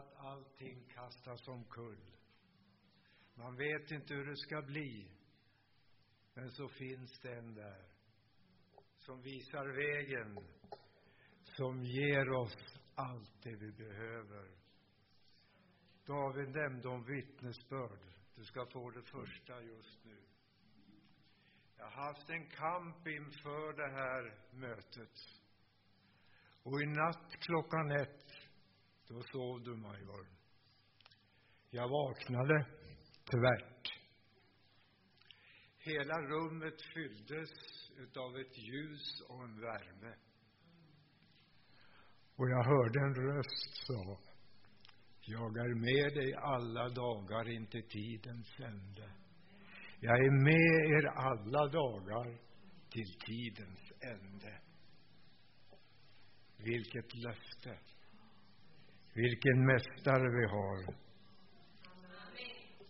att allting kastas omkull. Man vet inte hur det ska bli. Men så finns det en där som visar vägen, som ger oss allt det vi behöver. David nämnde om vittnesbörd. Du ska få det första just nu. Jag har haft en kamp inför det här mötet. Och i natt klockan ett, då sov du, Major. Jag vaknade tvärt. Hela rummet fylldes utav ett ljus och en värme. Och jag hörde en röst sa, jag är med dig alla dagar intill tidens ände. Jag är med er alla dagar till tidens ände. Vilket löfte! Vilken mästare vi har!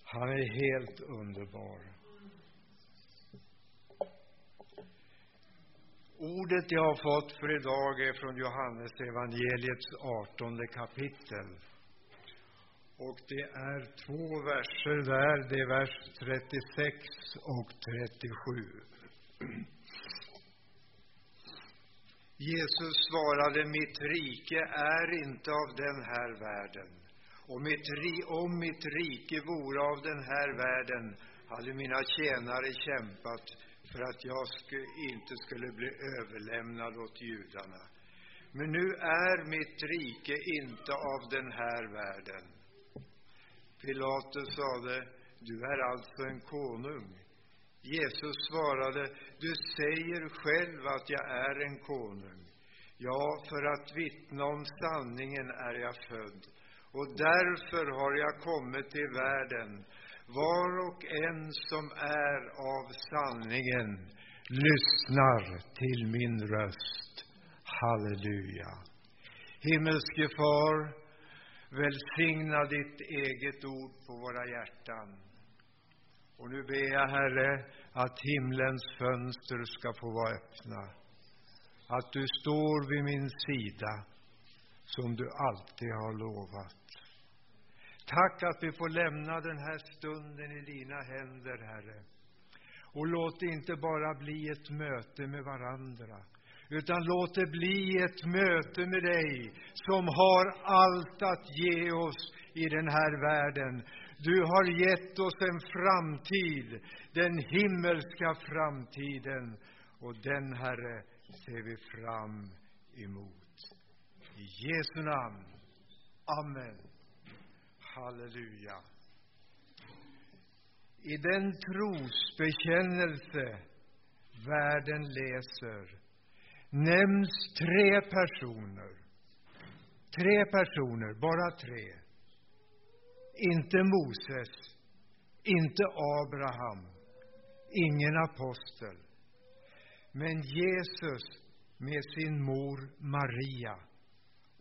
Han är helt underbar. Ordet jag har fått för idag är från Johannes evangeliets artonde kapitel. Och det är två verser där, det är vers 36 och 37. Jesus svarade, mitt rike är inte av den här världen. Och mitt, om mitt rike vore av den här världen hade mina tjänare kämpat för att jag inte skulle bli överlämnad åt judarna. Men nu är mitt rike inte av den här världen. Pilatus sade, du är alltså en konung. Jesus svarade, du säger själv att jag är en konung. Ja, för att vittna om sanningen är jag född och därför har jag kommit till världen. Var och en som är av sanningen lyssnar till min röst. Halleluja. Himmelske Far, välsigna ditt eget ord på våra hjärtan. Och nu ber jag, Herre, att himlens fönster ska få vara öppna. Att du står vid min sida, som du alltid har lovat. Tack att vi får lämna den här stunden i dina händer, Herre. Och låt det inte bara bli ett möte med varandra, utan låt det bli ett möte med dig som har allt att ge oss i den här världen. Du har gett oss en framtid, den himmelska framtiden, och den, Herre, ser vi fram emot. I Jesu namn. Amen. Halleluja. I den trosbekännelse världen läser nämns tre personer. Tre personer, bara tre. Inte Moses, inte Abraham, ingen apostel. Men Jesus med sin mor Maria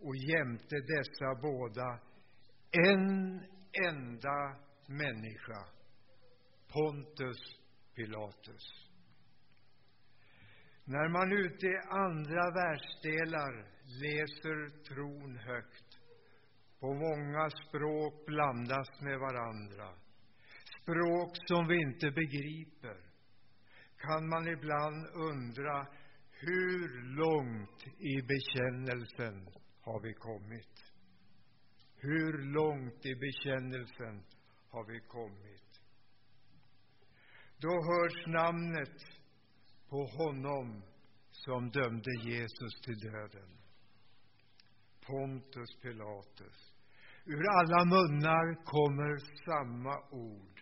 och jämte dessa båda en enda människa, Pontus Pilatus. När man ute i andra världsdelar läser tron högt, på många språk blandas med varandra, språk som vi inte begriper, kan man ibland undra hur långt i bekännelsen har vi kommit? Hur långt i bekännelsen har vi kommit? Då hörs namnet på honom som dömde Jesus till döden. Pontus Pilatus. Ur alla munnar kommer samma ord.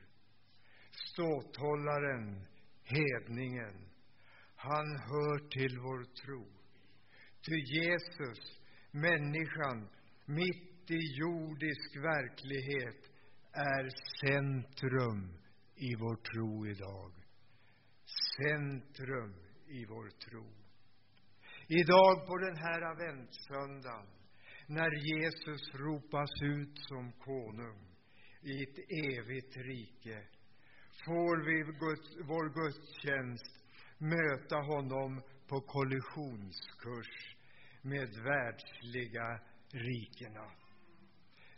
Ståthållaren, hedningen, han hör till vår tro. Ty Jesus, människan, mitt i jordisk verklighet är centrum i vår tro idag. Centrum i vår tro. Idag på den här adventssöndagen, när Jesus ropas ut som konung i ett evigt rike, får vi vår gudstjänst möta honom på kollisionskurs med världsliga rikena.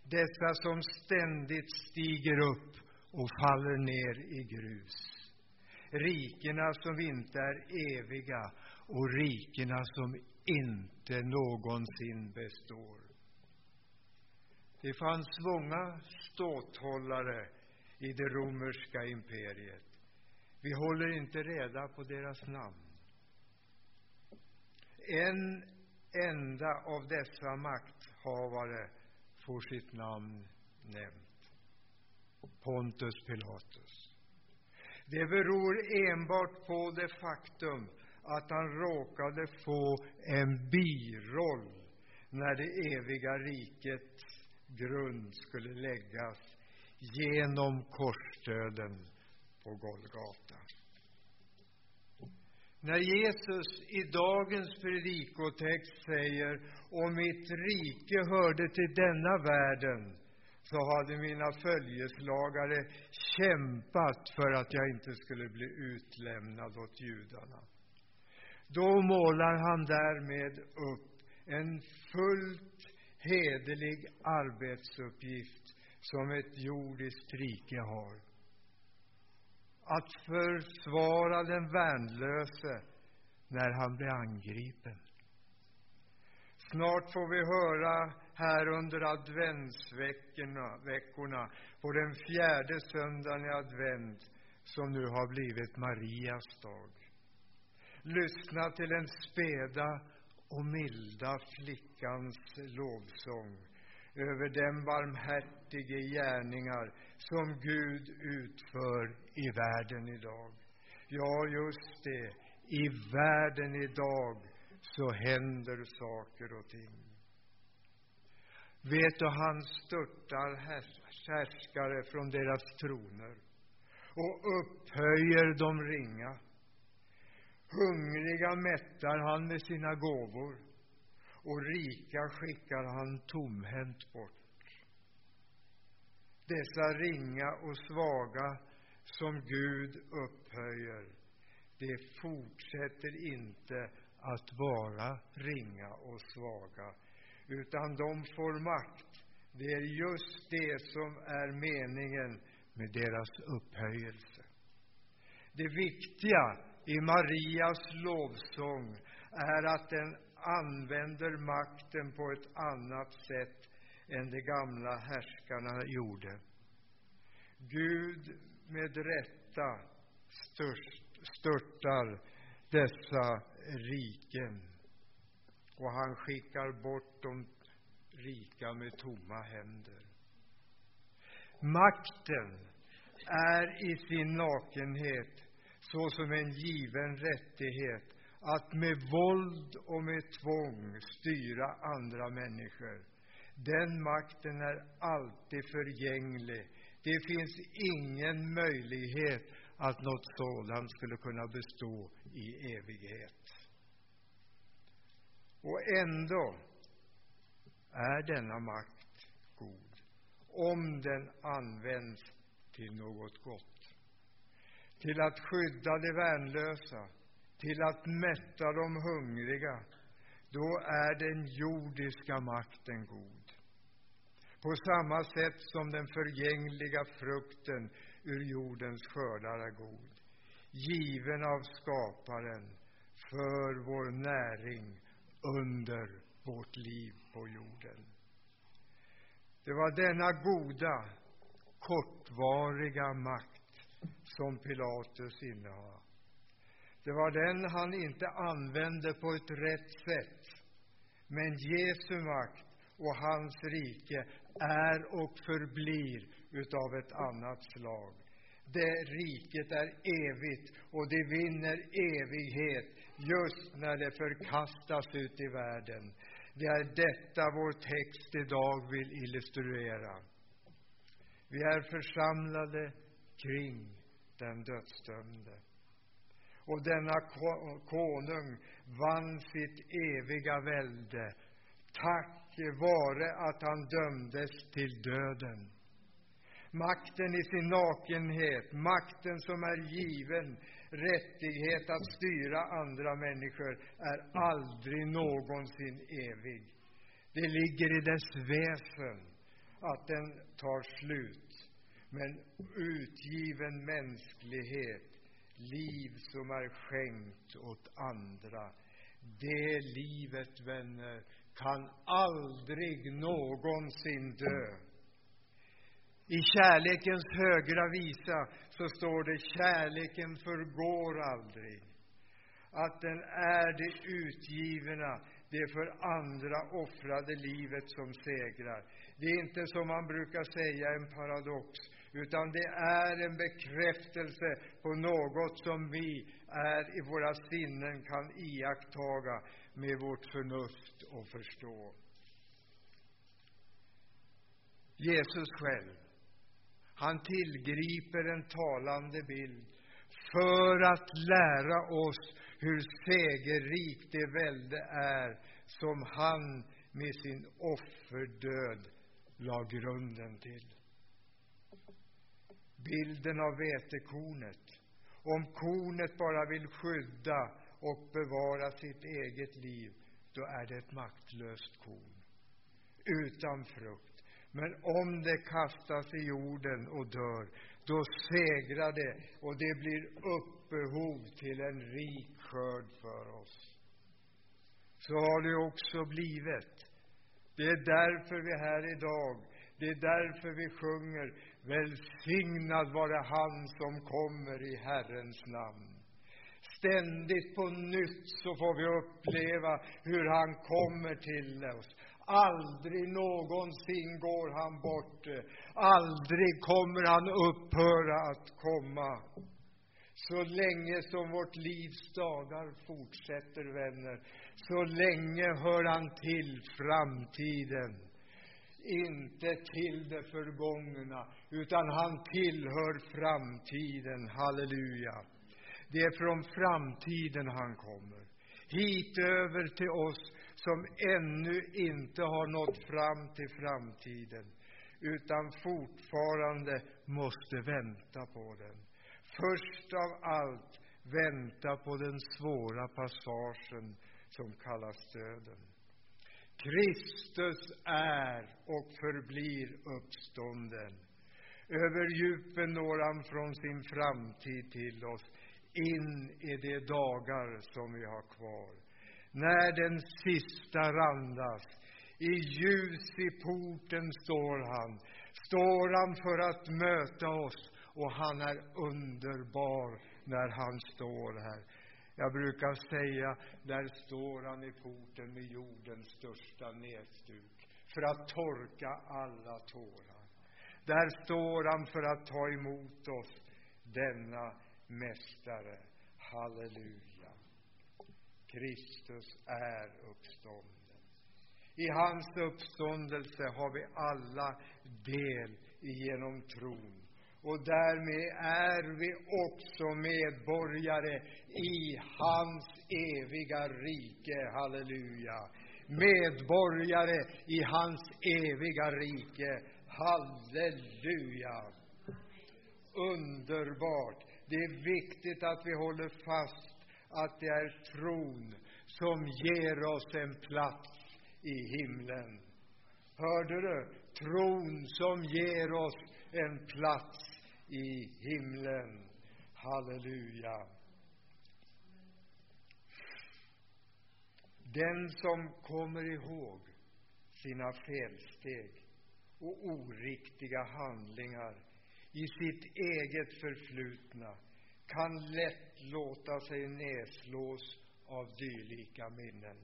dessa som ständigt stiger upp och faller ner i grus. Rikena som inte är eviga och rikena som inte någonsin består. Det fanns många ståthållare i det romerska imperiet. Vi håller inte reda på deras namn. En enda av dessa makthavare får sitt namn nämnt. Pontus Pilatus. Det beror enbart på det faktum att han råkade få en biroll när det eviga rikets grund skulle läggas genom korsdöden på Golgata. När Jesus i dagens predikotext säger om mitt rike hörde till denna världen så hade mina följeslagare kämpat för att jag inte skulle bli utlämnad åt judarna. Då målar han därmed upp en fullt hederlig arbetsuppgift som ett jordiskt rike har att försvara den värnlöse när han blir angripen. Snart får vi höra här under adventsveckorna, på den fjärde söndagen i advent, som nu har blivit Marias dag. Lyssna till den späda och milda flickans lovsång över den barmhärtige gärningar som Gud utför i världen idag. Ja, just det. I världen idag så händer saker och ting. Vet du, han störtar härskare från deras troner och upphöjer de ringa. Hungriga mättar han med sina gåvor och rika skickar han tomhänt bort dessa ringa och svaga som Gud upphöjer, de fortsätter inte att vara ringa och svaga, utan de får makt. Det är just det som är meningen med deras upphöjelse. Det viktiga i Marias lovsång är att den använder makten på ett annat sätt än de gamla härskarna gjorde. Gud med rätta störtar dessa riken och han skickar bort de rika med tomma händer. Makten är i sin nakenhet såsom en given rättighet att med våld och med tvång styra andra människor. Den makten är alltid förgänglig. Det finns ingen möjlighet att något sådant skulle kunna bestå i evighet. Och ändå är denna makt god, om den används till något gott. Till att skydda de värnlösa, till att mätta de hungriga. Då är den jordiska makten god på samma sätt som den förgängliga frukten ur jordens skördar är god, given av Skaparen för vår näring under vårt liv på jorden. Det var denna goda, kortvariga makt som Pilatus innehar. Det var den han inte använde på ett rätt sätt. Men Jesu makt och hans rike är och förblir utav ett annat slag. Det riket är evigt och det vinner evighet just när det förkastas ut i världen. Det är detta vår text idag vill illustrera. Vi är församlade kring den dödsdömde. Och denna konung vann sitt eviga välde. Tack vare att han dömdes till döden. Makten i sin nakenhet, makten som är given rättighet att styra andra människor, är aldrig någonsin evig. Det ligger i dess väsen att den tar slut. Men utgiven mänsklighet, liv som är skänkt åt andra, det livet, vänner, kan aldrig någonsin dö. I kärlekens högra visa så står det kärleken förgår aldrig. Att den är det utgivna, det för andra offrade livet som segrar. Det är inte som man brukar säga en paradox, utan det är en bekräftelse på något som vi är i våra sinnen kan iakttaga med vårt förnuft och förstå. Jesus själv, han tillgriper en talande bild för att lära oss hur segerrikt det välde är som han med sin offerdöd la grunden till. Bilden av vetekornet. Om kornet bara vill skydda och bevara sitt eget liv, då är det ett maktlöst korn, utan frukt. Men om det kastas i jorden och dör, då segrar det och det blir uppehov till en rik skörd för oss. Så har det också blivit. Det är därför vi är här idag. Det är därför vi sjunger Välsignad vare han som kommer i Herrens namn. Ständigt på nytt så får vi uppleva hur han kommer till oss. Aldrig någonsin går han bort. Aldrig kommer han upphöra att komma. Så länge som vårt livs dagar fortsätter, vänner, så länge hör han till framtiden. Inte till det förgångna, utan han tillhör framtiden. Halleluja. Det är från framtiden han kommer. Hit över till oss som ännu inte har nått fram till framtiden, utan fortfarande måste vänta på den. Först av allt vänta på den svåra passagen som kallas döden. Kristus är och förblir uppstånden. Över djupen når han från sin framtid till oss, in i de dagar som vi har kvar. När den sista randas, i ljus i porten står han, står han för att möta oss, och han är underbar när han står här. Jag brukar säga, där står han i porten med jordens största näsduk för att torka alla tårar. Där står han för att ta emot oss, denna Mästare. Halleluja. Kristus är uppstånden. I hans uppståndelse har vi alla del genom tron och därmed är vi också medborgare i hans eviga rike. Halleluja. Medborgare i hans eviga rike. Halleluja. Underbart. Det är viktigt att vi håller fast att det är tron som ger oss en plats i himlen. Hörde du? Tron som ger oss en plats i himlen. Halleluja. Den som kommer ihåg sina felsteg och oriktiga handlingar i sitt eget förflutna kan lätt låta sig nedslås av dylika minnen.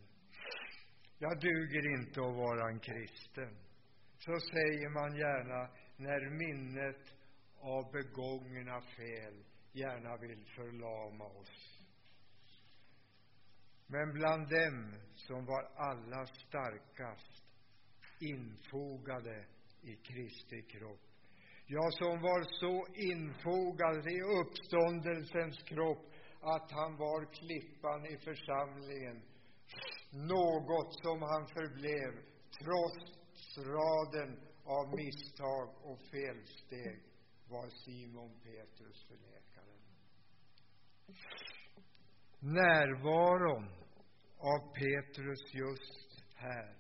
Jag duger inte att vara en kristen. Så säger man gärna när minnet av begångna fel gärna vill förlama oss. Men bland dem som var allra starkast infogade i Kristi kropp, ja, som var så infogad i uppståndelsens kropp att han var klippan i församlingen, något som han förblev trots raden av misstag och felsteg var Simon Petrus förnekaren. Närvaron av Petrus just här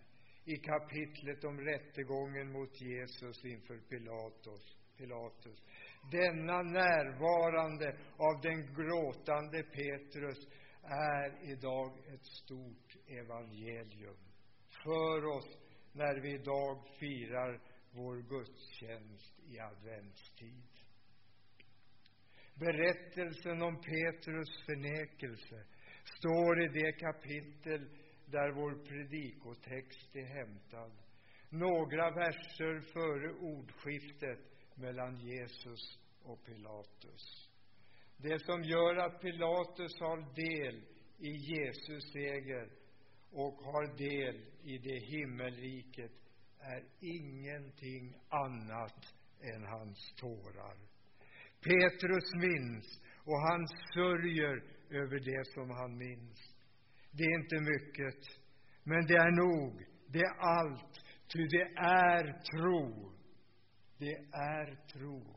i kapitlet om rättegången mot Jesus inför Pilatus. Pilatus. Denna närvarande av den gråtande Petrus är idag ett stort evangelium för oss när vi idag firar vår gudstjänst i adventstid. Berättelsen om Petrus förnekelse står i det kapitel där vår predikotext är hämtad. Några verser före ordskiftet mellan Jesus och Pilatus. Det som gör att Pilatus har del i Jesus seger och har del i det himmelriket är ingenting annat än hans tårar. Petrus minns och han sörjer över det som han minns. Det är inte mycket, men det är nog, det är allt, ty det är tro. Det är tro.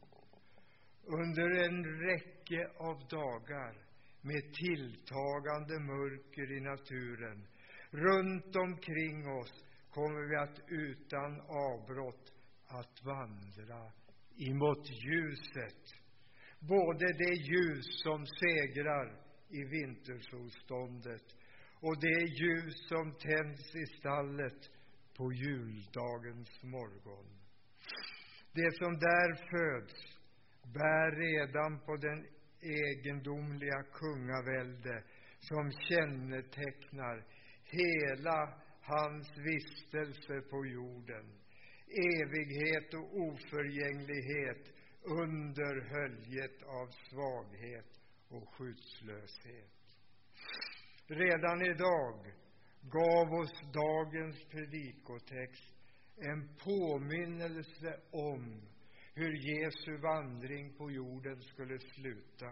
Under en räcke av dagar med tilltagande mörker i naturen runt omkring oss kommer vi att utan avbrott att vandra emot ljuset. Både det ljus som segrar i vintersolståndet och det ljus som tänds i stallet på juldagens morgon. Det som där föds bär redan på den egendomliga kungavälde som kännetecknar hela hans vistelse på jorden. Evighet och oförgänglighet under höljet av svaghet och skyddslöshet. Redan idag gav oss dagens predikotext en påminnelse om hur Jesu vandring på jorden skulle sluta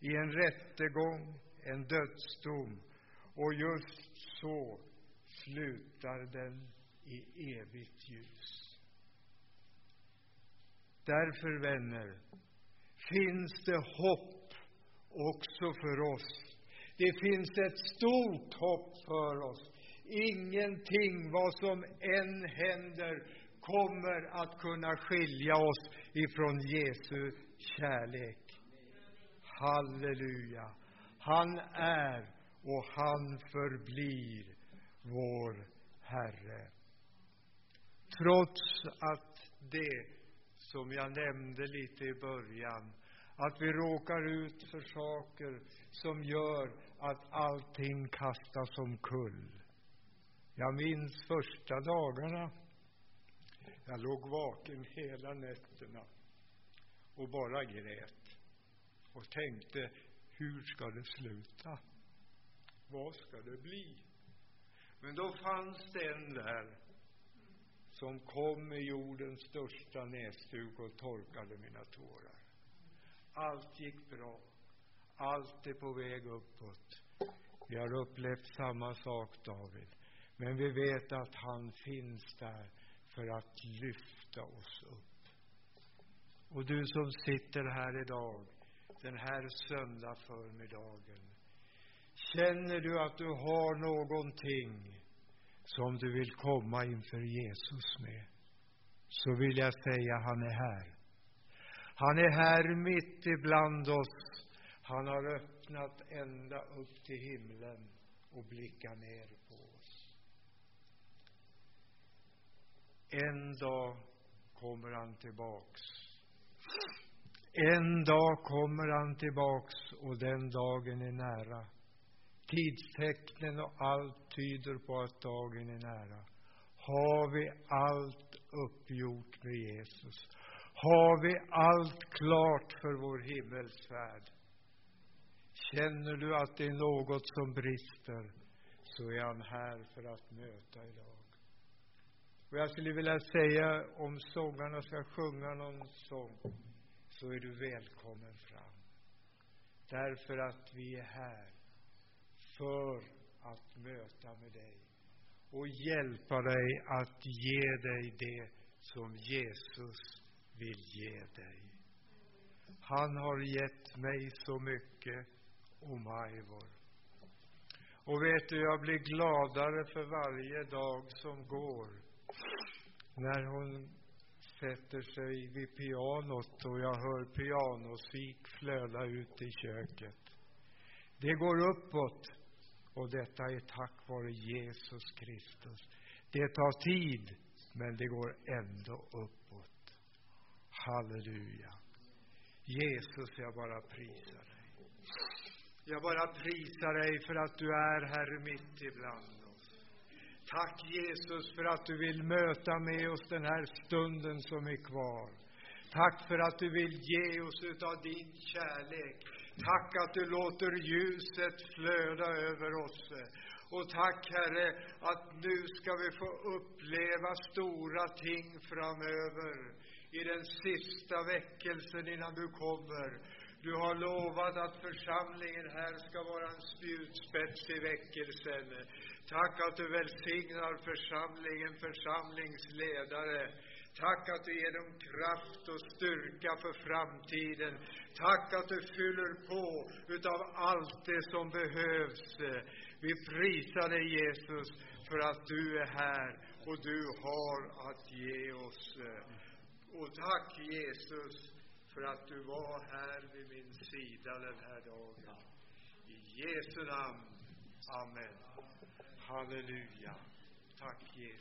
i en rättegång, en dödsdom, och just så slutar den i evigt ljus. Därför, vänner, finns det hopp också för oss. Det finns ett stort hopp för oss. Ingenting, vad som än händer, kommer att kunna skilja oss ifrån Jesu kärlek. Halleluja! Han är och han förblir vår Herre. Trots att det, som jag nämnde lite i början, att vi råkar ut för saker som gör att allting kastas omkull. Jag minns första dagarna. Jag låg vaken hela nätterna och bara grät och tänkte, hur ska det sluta? Vad ska det bli? Men då fanns det en där som kom med jordens största näsduk och torkade mina tårar. Allt gick bra. Allt är på väg uppåt. Vi har upplevt samma sak, David. Men vi vet att han finns där för att lyfta oss upp. Och du som sitter här idag, den här söndag förmiddagen. Känner du att du har någonting som du vill komma inför Jesus med, så vill jag säga han är här. Han är här mitt ibland oss. Han har öppnat ända upp till himlen och blickar ner på oss. En dag kommer han tillbaks. En dag kommer han tillbaks och den dagen är nära. Tidstecknen och allt tyder på att dagen är nära. Har vi allt uppgjort med Jesus? Har vi allt klart för vår himmelsfärd? Känner du att det är något som brister, så är han här för att möta idag. Och jag skulle vilja säga, om sångarna ska sjunga någon sång, så är du välkommen fram. Därför att vi är här för att möta med dig och hjälpa dig att ge dig det som Jesus vill ge dig. Han har gett mig så mycket, o Majvor. Och vet du, jag blir gladare för varje dag som går. När hon sätter sig vid pianot och jag hör pianosik flöda ut i köket. Det går uppåt och detta är tack vare Jesus Kristus. Det tar tid, men det går ändå uppåt. Halleluja. Jesus, jag bara prisar dig. Jag bara prisar dig för att du är här mitt ibland oss. Tack Jesus för att du vill möta med oss den här stunden som är kvar. Tack för att du vill ge oss utav din kärlek. Tack att du låter ljuset flöda över oss. Eh. Och tack, Herre, att nu ska vi få uppleva stora ting framöver i den sista väckelsen innan du kommer. Du har lovat att församlingen här ska vara en spjutspets i väckelsen. Tack att du välsignar församlingen, församlingsledare. Tack att du ger dem kraft och styrka för framtiden. Tack att du fyller på utav allt det som behövs. Vi prisar dig, Jesus, för att du är här och du har att ge oss. Och tack, Jesus, för att du var här vid min sida den här dagen. I Jesu namn. Amen. Halleluja. Tack, Jesus.